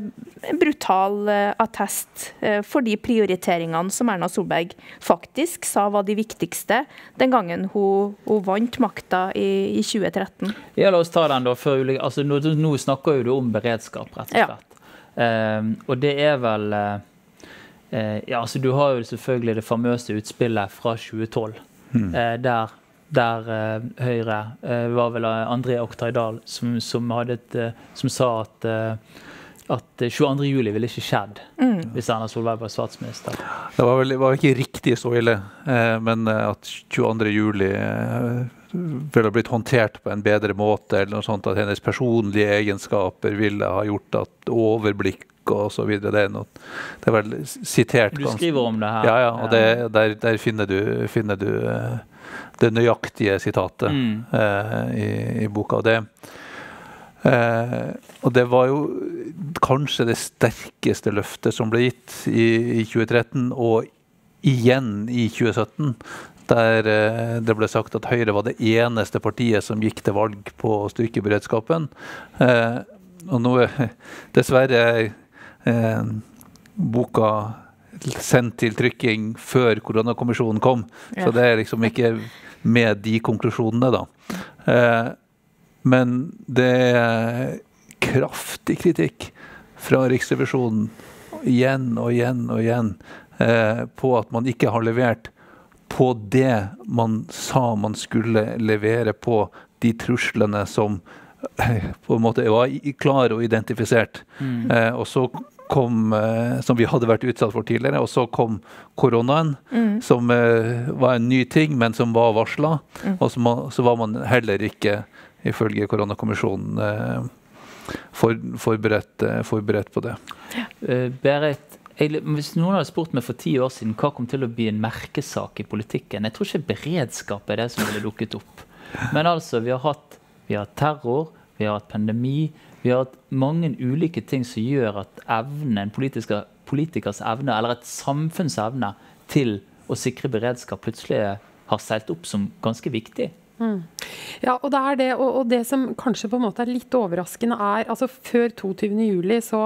brutal uh, attest for de prioriteringene som Erna Solberg faktisk sa var de viktigste den gangen hun, hun vant makta i, i, 2013. Ja, La oss ta den da. Før, altså, nå, nå, snakker du om beredskap, rett og slett. Ja. Og det er vel ja, altså Du har jo selvfølgelig det famøse utspillet fra 2012, hmm. der der uh, Høyre var vel André Oktay Dahl som, som, et, uh, som, sa at, at 22.07 ville ikke skjedd mm. hvis Erna Solberg var statsminister. Det var, vel, var ikke riktig så ille, men at 22.07 ville blitt håndtert på en bedre måte, eller noe sånt, at hennes personlige egenskaper ville ha gjort at overblikk og så videre. Det er, noe, det er vel sitert. Du skriver om det her. Ja, ja og det, der, der, finner du, finner du det nøyaktige sitatet mm. eh, i, i, boka. Og det, eh, og det var jo kanskje det sterkeste løftet som ble gitt i, i 2013, og igjen i 2017. Der eh, det ble sagt at Høyre var det eneste partiet som gikk til valg på å styrke beredskapen. Eh, og nå er dessverre eh, boka sendt til trykking før koronakommisjonen kom. Ja. Så det er liksom ikke med de konklusjonene, da. Men det er kraftig kritikk fra Riksrevisjonen igjen og igjen og igjen eh, på at man ikke har levert på det man sa man skulle levere på de truslene som eh, på en måte var klare og identifisert. Mm. Eh, og så kom, eh, som vi hadde vært utsatt for tidligere. Og så kom koronaen, mm. som eh, var en ny ting, men som var varsla. Mm. Og så, så, var man heller ikke, ifølge koronakommisjonen, eh, for, forberedt, forberedt, på det. Ja. Berit, hvis noen hadde spurt meg for ti år siden hva kom til å bli en merkesak i politikken Jeg tror ikke beredskap er det som ville dukket opp. Men altså, vi har hatt vi har terror, vi har hatt pandemi, vi har hatt mange ulike ting som gjør at evne, en politikers evne, eller et samfunns evne til å sikre beredskap, plutselig har seilt opp som ganske viktig. Mm. Ja, og det er det, og, og, det som kanskje på en måte er litt overraskende, er altså før 22.07. så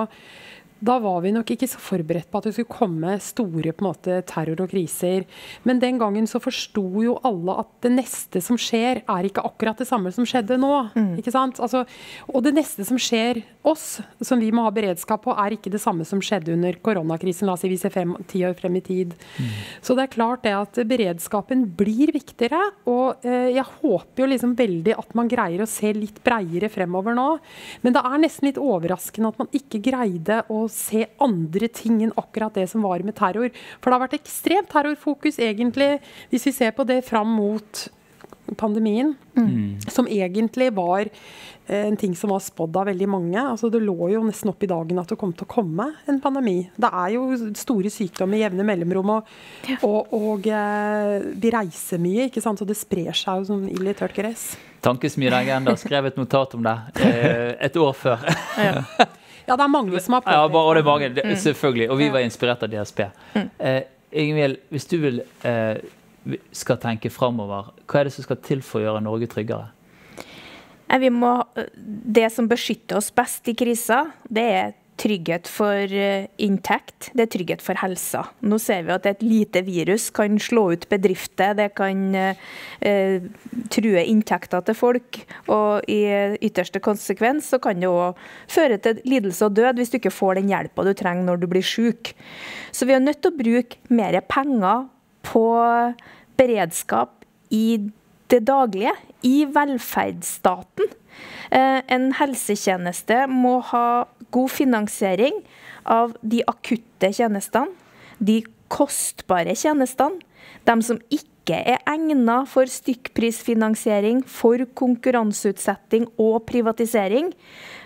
da var vi nok ikke så forberedt på at det skulle komme store på en måte, terror og kriser. Men den gangen så forsto jo alle at det neste som skjer, er ikke akkurat det samme som skjedde nå. Mm. ikke sant? Altså, og det neste som skjer oss, som vi må ha beredskap på, er ikke det samme som skjedde under koronakrisen. La oss si vi ser fem, ti år frem i tid. Mm. Så det er klart det at beredskapen blir viktigere. Og eh, jeg håper jo liksom veldig at man greier å se litt breiere fremover nå. Men det er nesten litt overraskende at man ikke greide å se andre ting enn akkurat det som var med terror. For det har vært ekstremt terrorfokus, egentlig, hvis vi ser på det fram mot pandemien, mm. som egentlig var eh, en ting som var spådd av veldig mange. Altså, det lå jo nesten opp i dagen at det kom til å komme en pandemi. Det er jo store sykdommer i jevne mellomrom, og, og, og eh, vi reiser mye, ikke sant? så det sprer seg jo som ild i tørt gress. Tankesmien Agenda skrev et notat om det eh, et år før. ja. Ja, det er mange som har påpekt ja, og det. Er mange, det, mm. selvfølgelig. Og vi var inspirert av DSP. Mm. Eh, Ingvild, hvis du vil, eh, skal tenke framover, hva er det som skal til for å gjøre Norge tryggere? Må, det som beskytter oss best i kriser, det er trygghet for eh, inntekt, det er trygghet for helsa. Nå ser vi at et lite virus kan slå ut bedrifter, det kan eh, true inntekter til folk. Og i ytterste konsekvens så kan det òg føre til lidelse og død hvis du ikke får den hjelpa du trenger når du blir syk. Så vi er nødt til å bruke mer penger på beredskap i det daglige, i velferdsstaten. Eh, en helsetjeneste må ha god finansiering av de akutte tjenestene, de kostbare tjenestene, de som ikke er egnet for stykkprisfinansiering, for konkurranseutsetting og privatisering.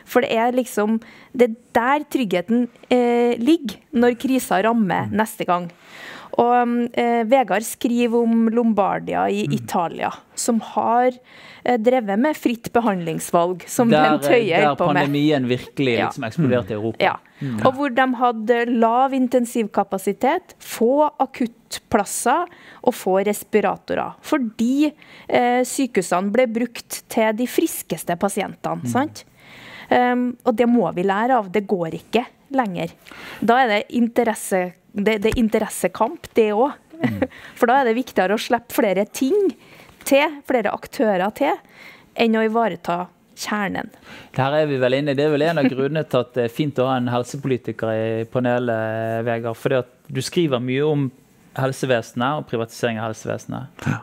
For det er liksom Det er der tryggheten eh, ligger når krisa rammer neste gang. Og eh, Vegard skriver om Lombardia i mm. Italia, som har eh, drevet med fritt behandlingsvalg, som der, Bent Høie holdt på med. Der pandemien virkelig ja. liksom eksploderte i Europa. Ja. Mm. Og hvor de hadde lav intensivkapasitet, få akuttplasser og få respiratorer. Fordi eh, sykehusene ble brukt til de friskeste pasientene. Mm. sant? Um, og det må vi lære av. Det går ikke lenger. Da er det interesse det, det er interessekamp, det òg. Mm. For da er det viktigere å slippe flere ting til, flere aktører til, enn å ivareta kjernen. Der er vi vel inne. Det er vel en av grunnene til at det er fint å ha en helsepolitiker i panelet, Vegard. Fordi at du skriver mye om helsevesenet og privatisering av helsevesenet. Ja.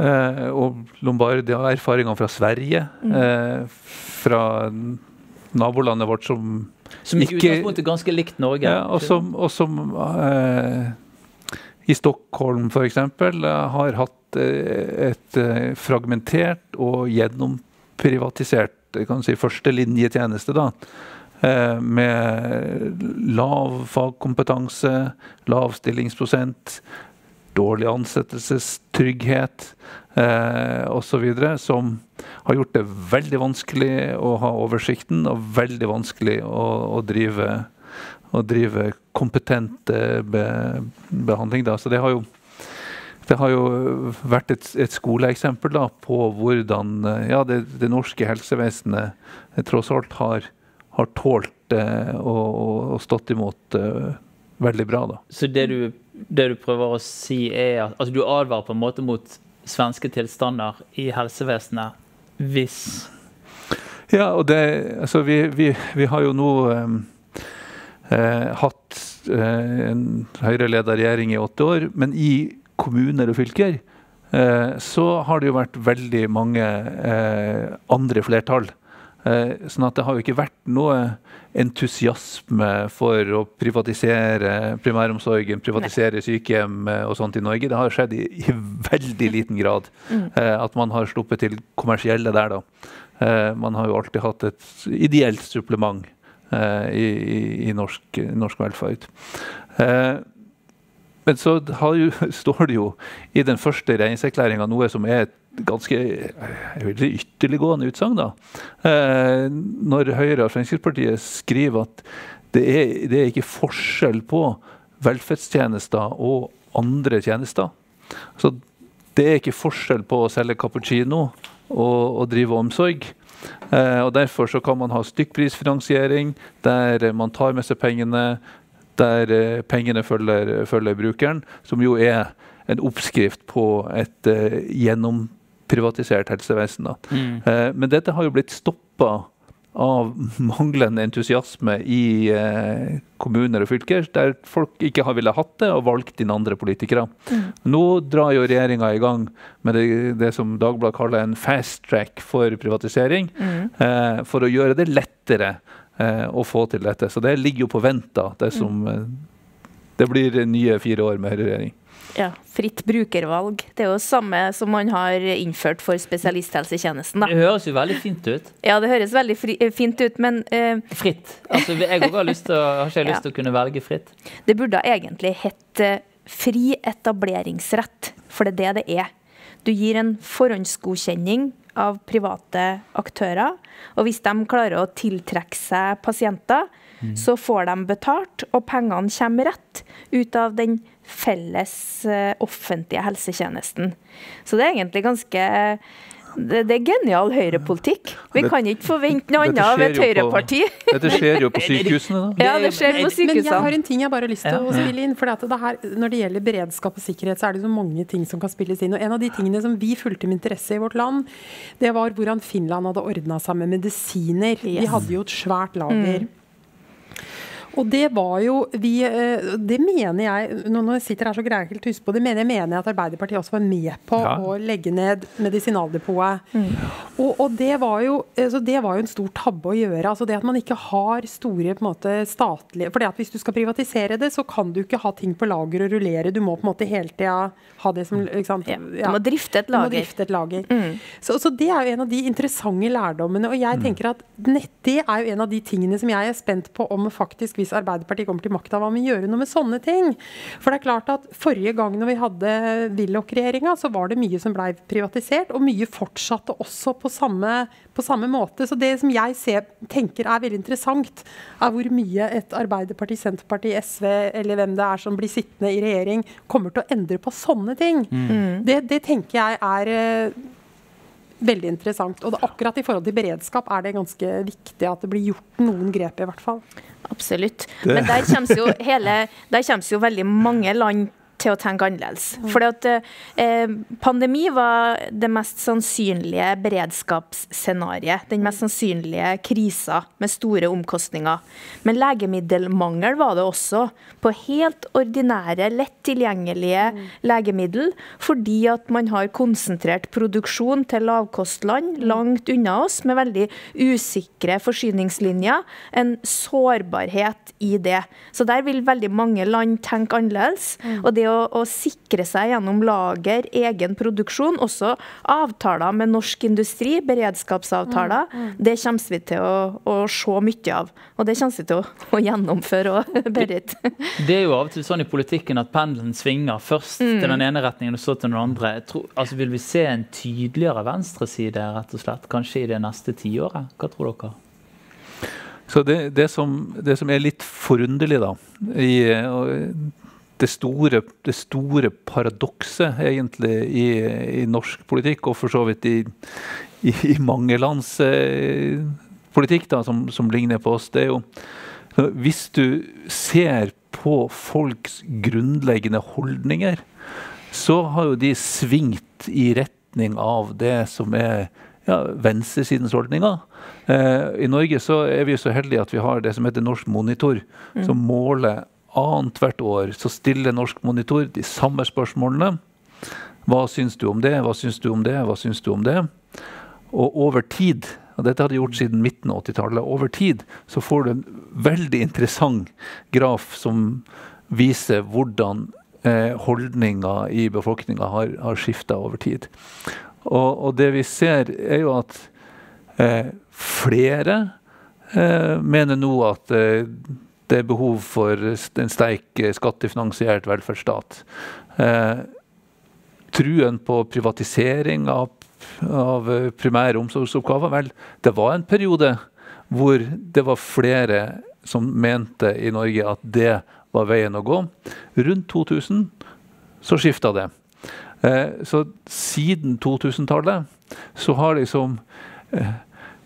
Eh, og Lombardia har erfaringer fra Sverige, mm. eh, fra nabolandet vårt som som i utgangspunktet ganske likt Norge. Ja, og som, og som eh, i Stockholm f.eks. har hatt eh, et eh, fragmentert og gjennomprivatisert kan si, førstelinjetjeneste. da, eh, Med lav fagkompetanse, lav stillingsprosent, dårlig ansettelsestrygghet eh, osv. Som har gjort det veldig vanskelig å ha oversikten og veldig vanskelig å, å drive, å drive kompetent be, behandling. Da. Så det har jo, det har jo vært et, et skoleeksempel da, på hvordan ja, det, det, norske helsevesenet tross alt har, har tålt eh, og, og, stått imot eh, veldig bra. Da. Så det du, det du prøver å si, er at altså, du advarer på en måte mot svenske tilstander i helsevesenet hvis Ja, og det Altså, vi, vi, vi har jo nå um, eh, hatt eh, en Høyre-leda regjering i åtte år, men i kommuner og fylker eh, så har det jo vært veldig mange eh, andre flertall. Eh, sånn at det har jo ikke vært noe entusiasme for å privatisere primæromsorgen, privatisere sykehjem eh, og sånt i Norge. Det har skjedd i, i veldig liten grad mm. eh, at man har sluppet til kommersielle der, da. Man har jo alltid hatt et ideelt supplement i, i, i norsk, norsk, velferd. Men så jo, står det jo i den første regjeringserklæringa noe som er et ganske ytterliggående utsagn. da. Eh, når Høyre og Fremskrittspartiet skriver at det er, det er ikke forskjell på velferdstjenester og andre tjenester. Så det er ikke forskjell på å selge cappuccino og, og drive omsorg. Eh, og Derfor så kan man ha stykkprisfinansiering, der man tar med seg pengene, der eh, pengene følger, følger brukeren, som jo er en oppskrift på et eh, gjennom privatisert helsevesen. Mm. Eh, men dette har jo blitt stoppa av manglende entusiasme i eh, kommuner og fylker, der folk ikke har villet hatt det og valgt inn andre politikere. Mm. Nå drar jo regjeringa i gang med det, det som Dagbladet kaller en fast track for privatisering, mm. eh, for å gjøre det lettere eh, å få til dette. Så det ligger jo på vent, da. Det, som, eh, det blir nye fire år med høyreregjering. Ja, Fritt brukervalg. Det er jo samme som man har innført for spesialisthelsetjenesten. Da. Det høres jo veldig fint ut. Ja, det høres veldig fri, eh, fint ut, men uh, Fritt. Altså, jeg har, lyst til har ikke lyst til å kunne velge fritt. Det burde egentlig hett uh, fri etableringsrett, for det er det det er. Du gir en forhåndsgodkjenning av private aktører, og hvis de klarer å tiltrekke seg pasienter, mm. så får de betalt, og pengene kommer rett ut av den felles eh, offentlige helsetjenesten. Så det er egentlig ganske det, det, er genial høyrepolitikk. Vi kan ikke forvente noe annet av et høyreparti. Dette skjer jo på sykehusene, da. Ja, det skjer på sykehusene. Men jeg har en ting jeg bare har lyst til å spille inn. for det her, Når det gjelder beredskap og sikkerhet, så er det så mange ting som kan spilles inn. Og En av de tingene som vi fulgte med interesse i vårt land, det var hvordan Finland hadde ordna seg med medisiner. De hadde jo et svært lager. Mm. Og det var jo vi, eh, Det mener jeg Når jeg sitter her så greier jeg ikke huske på det, mener jeg mener jeg at Arbeiderpartiet også var med på ja. å legge ned Medisinaldepotet. Mm. Og, og, det, var jo, så det var jo en stor tabbe å gjøre. altså Det at man ikke har store på en måte statlige for det at Hvis du skal privatisere det, så kan du ikke ha ting på lager og rullere. Du må på en måte hele tida ha det som liksom, ja, Du må drifte et lager. Drifte et lager. Mm. Så, så, det er jo en av de interessante lærdommene. Og jeg mm. tenker at det er jo en av de tingene som jeg er spent på om faktisk hvis Arbeiderpartiet kommer til makta, hva vi gjøre noe med sånne ting. For det er klart at Forrige gang når vi hadde Willoch-regjeringa, så var det mye som blei privatisert, og mye fortsatte også på samme, på samme måte. Så det som jeg ser, tenker er veldig interessant, er hvor mye et Arbeiderparti, Senterparti, SV eller hvem det er som blir sittende i regjering, kommer til å endre på sånne ting. Mm. Det, det tenker jeg er eh, veldig interessant. Og det, akkurat i forhold til beredskap er det ganske viktig at det blir gjort noen grep, i hvert fall. Absolutt. Men der kommer jo, hele, der kommer jo veldig mange land til å tenke annerledes. Mm. at eh, pandemi var det mest sannsynlige beredskapsscenarioet. Den mest sannsynlige krisa med store omkostninger. Men legemiddelmangel var det også. På helt ordinære, lett tilgjengelige mm. legemiddel. Fordi at man har konsentrert produksjon til lavkostland mm. langt unna oss, med veldig usikre forsyningslinjer. En sårbarhet i det. Så der vil veldig mange land tenke annerledes. Mm. Og det å, å, sikre seg gjennom lager, egen produksjon, også avtaler med norsk industri, beredskapsavtaler, mm, mm. det kommer vi til å, å, se mye av. Og det kommer vi til å, å gjennomføre òg, Berit. Det er jo av og til sånn i politikken at pendelen svinger først mm. til den ene retningen og så til den andre. Tror, altså Vil vi se en tydeligere venstreside, rett og slett, kanskje i det neste tiåret? Hva tror dere? Så det, det, som, det, som, er litt forunderlig, da, i, det store, det store paradokset egentlig i, i, norsk politikk, og for så vidt i, i, i mange lands eh, politikk da, som, som, ligner på oss, det er jo Hvis du ser på folks grunnleggende holdninger, så har jo de svingt i retning av det som er ja, venstresidens holdninger. Eh, I Norge så er vi så heldige at vi har det som heter Norsk Monitor, mm. som måler annethvert år så stiller Norsk Monitor de samme spørsmålene. Hva syns du om det, hva syns du om det, hva syns du om det? Og over tid, og dette har de gjort siden midten av 80-tallet, over tid så får du en veldig interessant graf som viser hvordan eh, holdninga i befolkninga har, har skifta over tid. Og, og, det vi ser, er jo at eh, flere eh, mener nå at eh, det er behov for en sterk eh, skattefinansiert velferdsstat. Eh, truen på privatisering av, av eh, primære omsorgsoppgaver Vel, det var en periode hvor det var flere som mente i Norge at det var veien å gå. Rundt 2000 så skifta det. Eh, så siden 2000-tallet så har liksom eh,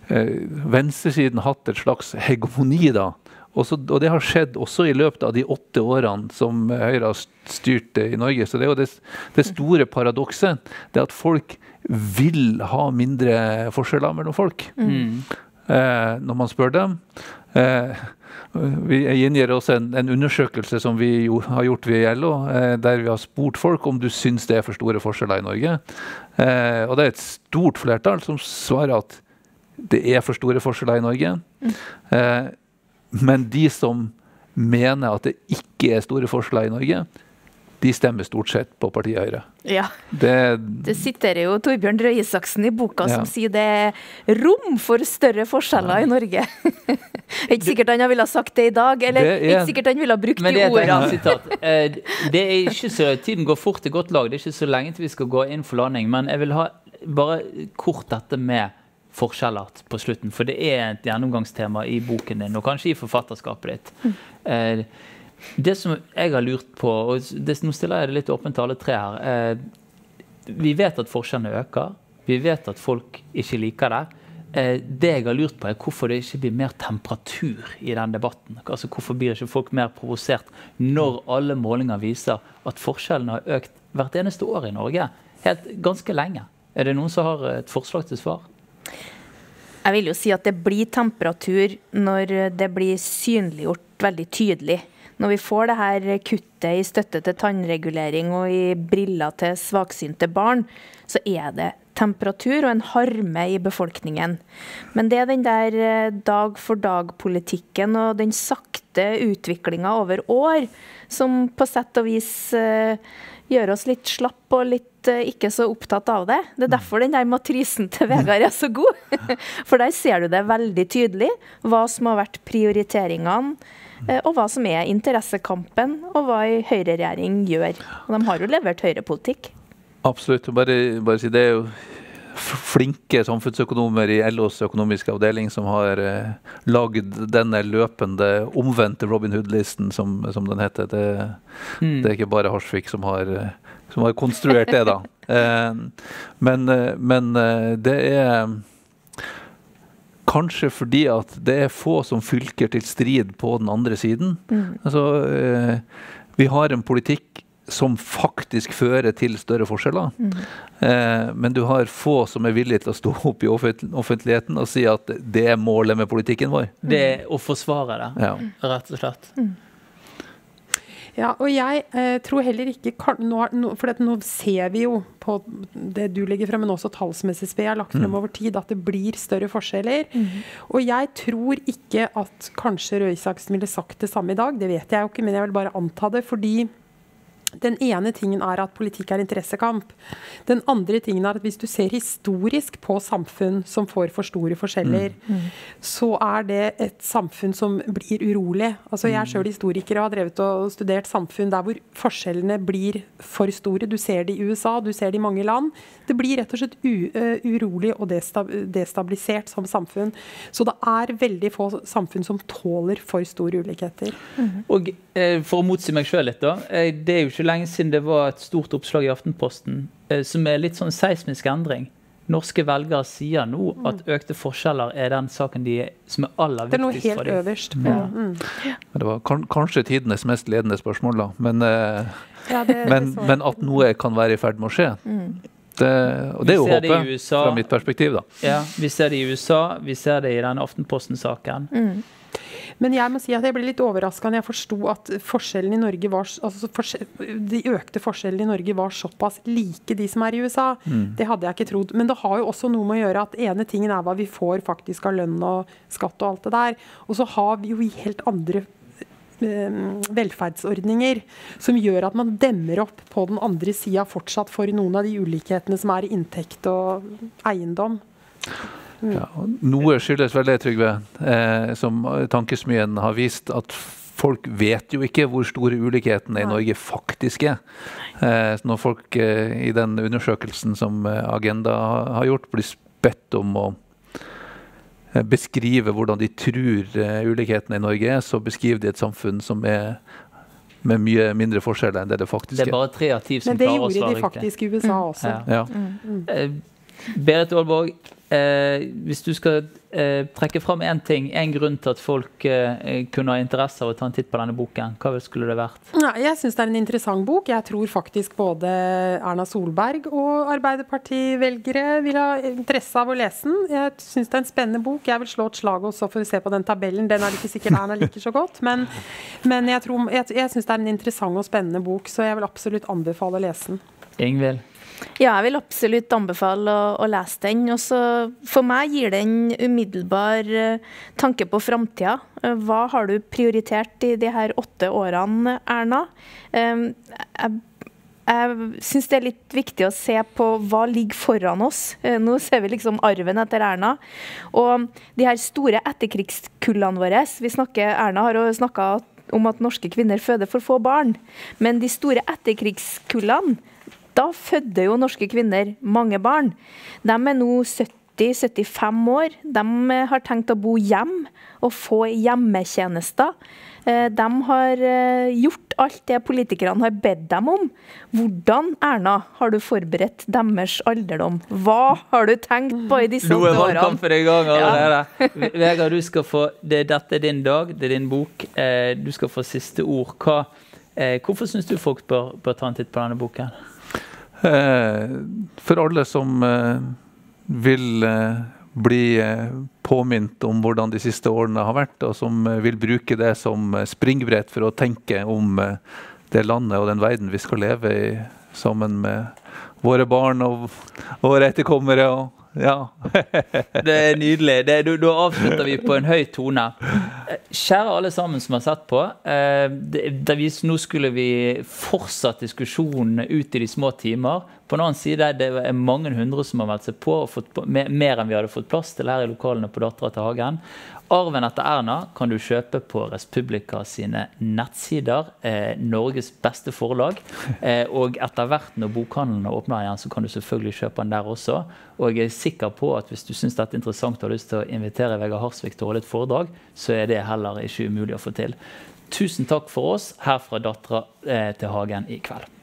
eh, venstresiden hatt et slags hegemoni da, også, og det har skjedd også i løpet av de åtte årene som Høyre har styrt i Norge. Så det er jo det, det store paradokset. Det at folk vil ha mindre forskjeller mellom folk. Mm. Eh, når man spør dem. Eh, vi gjengir også en, en, undersøkelse som vi jo, har gjort ved LO, eh, der vi har spurt folk om du syns det er for store forskjeller i Norge. Eh, og det er et stort flertall som svarer at det er for store forskjeller i Norge. Mm. Men de som mener at det ikke er store forskjeller i Norge, de stemmer stort sett på partiet Høyre. Ja. Det, det sitter jo Torbjørn Røe Isaksen i boka ja. som sier det er rom for større forskjeller ja. i Norge. ikke sikkert han ville ha sagt det i dag, eller er, ikke sikkert han ville ha brukt de ordene. Eh, det er ikke så, Tiden går fort i godt lag, det er ikke så lenge til vi skal gå inn for landing. Men jeg vil ha bare kort dette med forskjeller på slutten. For det er et gjennomgangstema i boken din, og kanskje i forfatterskapet ditt. Mm. Det som jeg har lurt på, og det, nå stiller jeg det litt åpent til alle tre her eh, Vi vet at forskjellene øker. Vi vet at folk ikke liker det. Eh, det jeg har lurt på, er hvorfor det ikke blir mer temperatur i den debatten. Altså Hvorfor blir ikke folk mer provosert når alle målinger viser at forskjellene har økt hvert eneste år i Norge? Helt ganske lenge. Er det noen som har et forslag til svar? Jeg vil jo si at det blir temperatur når det blir synliggjort veldig tydelig. Når vi får det her kuttet i støtte til tannregulering og i briller til svaksynte barn, så er det temperatur og en harme i befolkningen. Men det er den der eh, dag-for-dag-politikken og den sakte utviklinga over år som på sett og vis uh, gjør oss litt slapp og litt uh, ikke så opptatt av det. Det er derfor den der matrisen til Vegard er så god. For der ser du det veldig tydelig, hva som har vært prioriteringene. Uh, og hva som er interessekampen, og hva en høyreregjering gjør. Og de har jo levert høyrepolitikk. Absolutt. Bare, bare si det er jo flinke samfunnsøkonomer i LOs økonomiske avdeling som har eh, lagd denne løpende omvendte Robin Hood-listen, som, som, den heter. Det, mm. det, er ikke bare Harsvik som har, som har konstruert det, da. eh, men, eh, men eh, det er Kanskje fordi at det er få som fylker til strid på den andre siden. Mm. Altså, eh, vi har en politikk som faktisk fører til større forskjeller. Mm. Eh, men du har få som er villige til å stå opp i offentligheten og si at det er målet med politikken vår. Det er å forsvare det, ja. rett og slett. Mm. Ja, og jeg eh, tror heller ikke nå, For nå ser vi jo på det du legger frem, men også tallsmessig vi har lagt frem mm. over tid, at det blir større forskjeller. Mm. Og jeg tror ikke at kanskje Røe Isaksen ville sagt det samme i dag, det vet jeg jo ikke, men jeg vil bare anta det. fordi den ene tingen er at politikk er interessekamp. Den andre tingen er at hvis du ser historisk på samfunn som får for store forskjeller, mm. Mm. så er det et samfunn som blir urolig. Altså Jeg er sjøl historiker og har drevet og studert samfunn der hvor forskjellene blir for store. Du ser det i USA, du ser det i mange land. Det blir rett og slett urolig og destabilisert som samfunn. Så det er veldig få samfunn som tåler for store ulikheter. Mm. Og eh, For å motsi meg sjøl litt, da. Eh, det er jo ikke lenge siden det var et stort oppslag i Aftenposten eh, som er litt sånn seismisk endring. Norske velgere sier nå mm. at økte forskjeller er den saken de, som er aller viktigst for dem. Det er noe helt øverst. Ja. Mm. Det var kanskje tidenes mest ledende spørsmål, da. Men, eh, ja, det, men, det men, at noe kan være i ferd med å skje. Mm. Det, og det er jo håpet, fra mitt perspektiv. da. Ja, Vi ser det i USA, vi ser det i denne Aftenposten-saken. Mm. Men jeg må si at jeg ble litt overraska når jeg forsto at forskjellen i Norge var, altså de økte forskjellene i Norge var såpass like de som er i USA. Mm. Det hadde jeg ikke trodd. Men det har jo også noe med å gjøre at ene tingen er hva vi får faktisk av lønn og skatt og alt det der. Og så har vi jo helt andre eh, velferdsordninger som gjør at man demmer opp på den andre sida fortsatt for noen av de ulikhetene som er i inntekt og eiendom. Ja, noe skyldes vel det, Trygve, eh, som Tankesmien har vist, at folk vet jo ikke hvor store ulikhetene i Norge faktisk er. Eh, når folk eh, i den undersøkelsen som eh, Agenda har gjort, blir bedt om å eh, beskrive hvordan de tror eh, ulikhetene i Norge er, så beskriver de et samfunn som er med mye mindre forskjeller enn det det faktisk er. Det er bare tre av ti som klarer å svare riktig. Men det gjorde de faktisk i USA mm. også. Ja. Ja. Mm. Mm. Berit Aalborg, Eh, hvis du skal eh, trekke fram én ting, en grunn til at folk eh, kunne ha interesse av å ta en titt på denne boken, hva skulle det vært? Ja, jeg syns det er en interessant bok. Jeg tror faktisk både Erna Solberg og Arbeiderparti-velgere vil ha interesse av å lese den. Jeg syns det er en spennende bok. Jeg vil slå et slag også for å se på den tabellen. Den er det ikke sikkert Erna liker så godt, men, men jeg, tror, jeg, jeg syns det er en interessant og spennende bok, så jeg vil absolutt anbefale å lese den. Ingvild? Ja, jeg vil absolutt anbefale å, å lese den. Også for meg gir det en umiddelbar uh, tanke på framtida. Uh, hva har du prioritert i de her åtte årene, Erna? Um, jeg jeg syns det er litt viktig å se på hva ligger foran oss. Eh, nå ser vi liksom arven etter Erna. Og de her store etterkrigskullene våre vi snakker, Erna har snakka om at norske kvinner føder for få barn. Men de store etterkrigskullene da fødte jo norske kvinner mange barn. De er nå 70-75 år. De eh, har tenkt å bo hjem og få hjemmetjenester. Eh, de har eh, gjort alt det politikerne har bedt dem om. Hvordan Erna, har du forberedt deres alderdom? Hva har du tenkt på i disse årene? Nå er valgkampen i gang allerede. Ja. Vegard, du skal få, det, dette er din dag, det er din bok. Du skal få siste ord. Hva, hvorfor syns du folk bør, bør ta en titt på denne boken? Eh, for alle som eh, vil eh, bli påminnet om hvordan de siste årene har vært, og som vil bruke det som springbrett for å tenke om det landet og den verden vi skal leve i sammen med våre barn og våre etterkommere. og ja. det er nydelig. Det, da, avslutter vi på en høy tone. Kjære alle sammen som har sett på. Eh, det, det, nå skulle vi fortsatt diskusjonen ut i de små timer. På den annen side det er mange hundre som har meldt seg på, og fått på mer enn vi hadde fått plass til her i lokalene på Dattera til Hagen. Arven etter Erna kan du kjøpe på Respublika sine nettsider. Eh, Norges beste forlag. Eh, og etter hvert når bokhandlene åpner igjen, så kan du selvfølgelig kjøpe den der også. Og jeg er sikker på at hvis du syns dette er interessant og har lyst til å invitere Vegard Harsvik til å holde et foredrag, så er det heller ikke umulig å få til. Tusen takk for oss her fra Dattera eh, til Hagen i kveld.